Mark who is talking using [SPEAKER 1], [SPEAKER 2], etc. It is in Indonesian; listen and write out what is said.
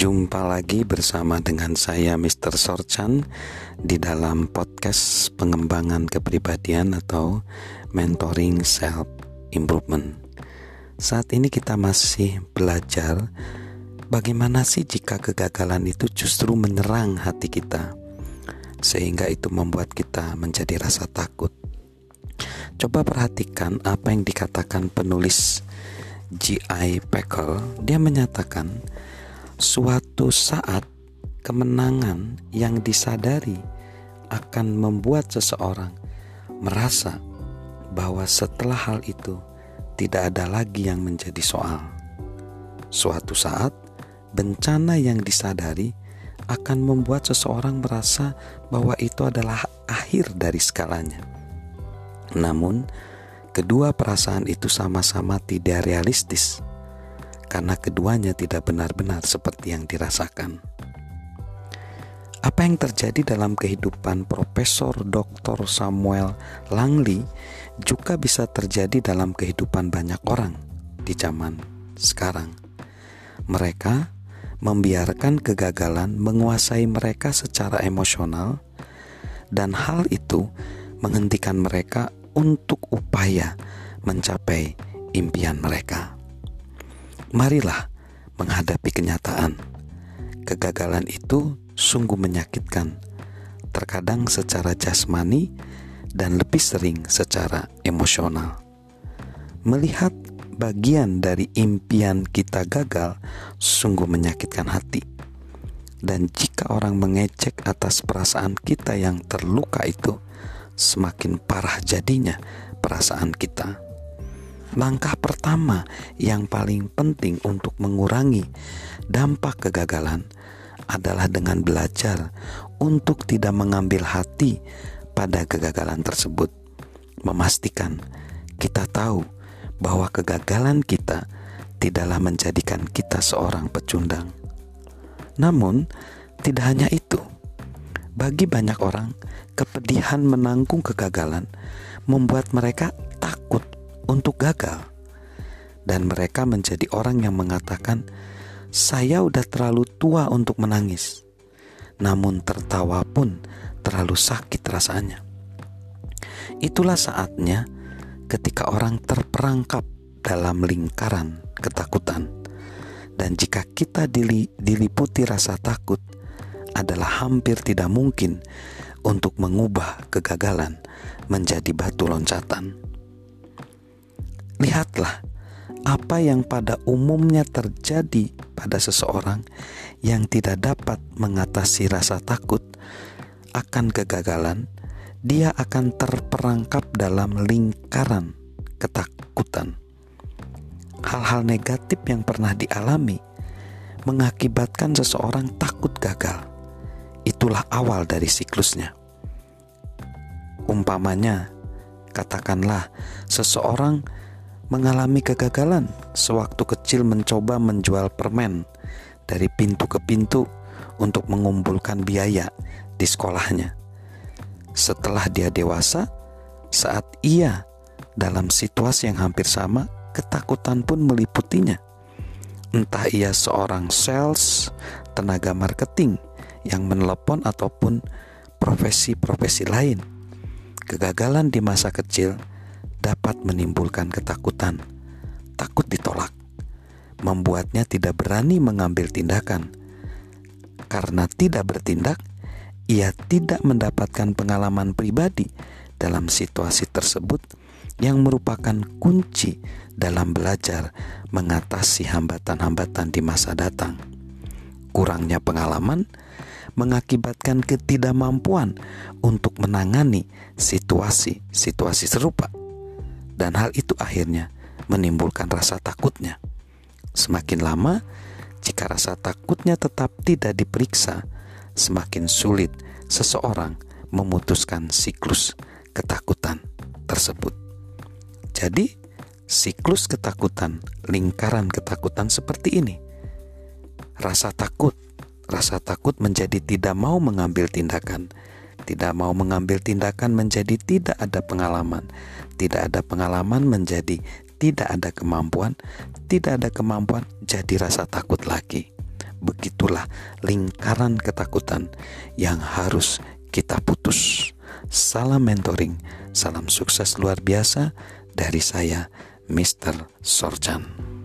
[SPEAKER 1] Jumpa lagi bersama dengan saya Mr. Sorchan di dalam podcast pengembangan kepribadian atau mentoring self improvement. Saat ini kita masih belajar bagaimana sih jika kegagalan itu justru menyerang hati kita sehingga itu membuat kita menjadi rasa takut. Coba perhatikan apa yang dikatakan penulis G.I. Packer. Dia menyatakan suatu saat kemenangan yang disadari akan membuat seseorang merasa bahwa setelah hal itu tidak ada lagi yang menjadi soal. Suatu saat, bencana yang disadari akan membuat seseorang merasa bahwa itu adalah akhir dari skalanya. Namun, kedua perasaan itu sama-sama tidak realistis karena keduanya tidak benar-benar seperti yang dirasakan. Apa yang terjadi dalam kehidupan Profesor Dr. Samuel Langley juga bisa terjadi dalam kehidupan banyak orang di zaman sekarang. Mereka membiarkan kegagalan menguasai mereka secara emosional, dan hal itu menghentikan mereka untuk upaya mencapai impian mereka. Marilah menghadapi kenyataan. Kegagalan itu sungguh menyakitkan, terkadang secara jasmani dan lebih sering secara emosional. Melihat bagian dari impian kita gagal sungguh menyakitkan hati. Dan jika orang mengecek atas perasaan kita yang terluka itu, semakin parah jadinya perasaan kita. Langkah pertama yang paling penting untuk mengurangi dampak kegagalan adalah dengan belajar untuk tidak mengambil hati pada kegagalan tersebut. Memastikan kita tahu bahwa kegagalan kita tidaklah menjadikan kita seorang pecundang. Namun, tidak hanya itu. Bagi banyak orang, kepedihan menanggung kegagalan membuat mereka untuk gagal. Dan mereka menjadi orang yang mengatakan, "Saya udah terlalu tua untuk menangis." Namun tertawa pun terlalu sakit rasanya. Itulah saatnya ketika orang terperangkap dalam lingkaran ketakutan. Dan jika kita diliputi rasa takut, adalah hampir tidak mungkin untuk mengubah kegagalan menjadi batu loncatan. Lihatlah apa yang pada umumnya terjadi pada seseorang yang tidak dapat mengatasi rasa takut akan kegagalan, dia akan terperangkap dalam lingkaran ketakutan. Hal-hal negatif yang pernah dialami mengakibatkan seseorang takut gagal. Itulah awal dari siklusnya. Umpamanya, katakanlah seseorang mengalami kegagalan sewaktu kecil mencoba menjual permen dari pintu ke pintu untuk mengumpulkan biaya di sekolahnya. Setelah dia dewasa, saat ia dalam situasi yang hampir sama, ketakutan pun meliputinya. Entah ia seorang sales, tenaga marketing yang menelepon ataupun profesi-profesi lain. Kegagalan di masa kecil dapat menimbulkan ketakutan, takut ditolak, membuatnya tidak berani mengambil tindakan. Karena tidak bertindak, ia tidak mendapatkan pengalaman pribadi dalam situasi tersebut yang merupakan kunci dalam belajar mengatasi hambatan-hambatan di masa datang. Kurangnya pengalaman mengakibatkan ketidakmampuan untuk menangani situasi-situasi serupa dan hal itu akhirnya menimbulkan rasa takutnya. Semakin lama, jika rasa takutnya tetap tidak diperiksa, semakin sulit seseorang memutuskan siklus ketakutan tersebut. Jadi, siklus ketakutan, lingkaran ketakutan seperti ini. Rasa takut, rasa takut menjadi tidak mau mengambil tindakan, tidak mau mengambil tindakan menjadi tidak ada pengalaman, tidak ada pengalaman menjadi tidak ada kemampuan, tidak ada kemampuan jadi rasa takut lagi. Begitulah lingkaran ketakutan yang harus kita putus. Salam mentoring, salam sukses luar biasa dari saya, Mr. Sorjan.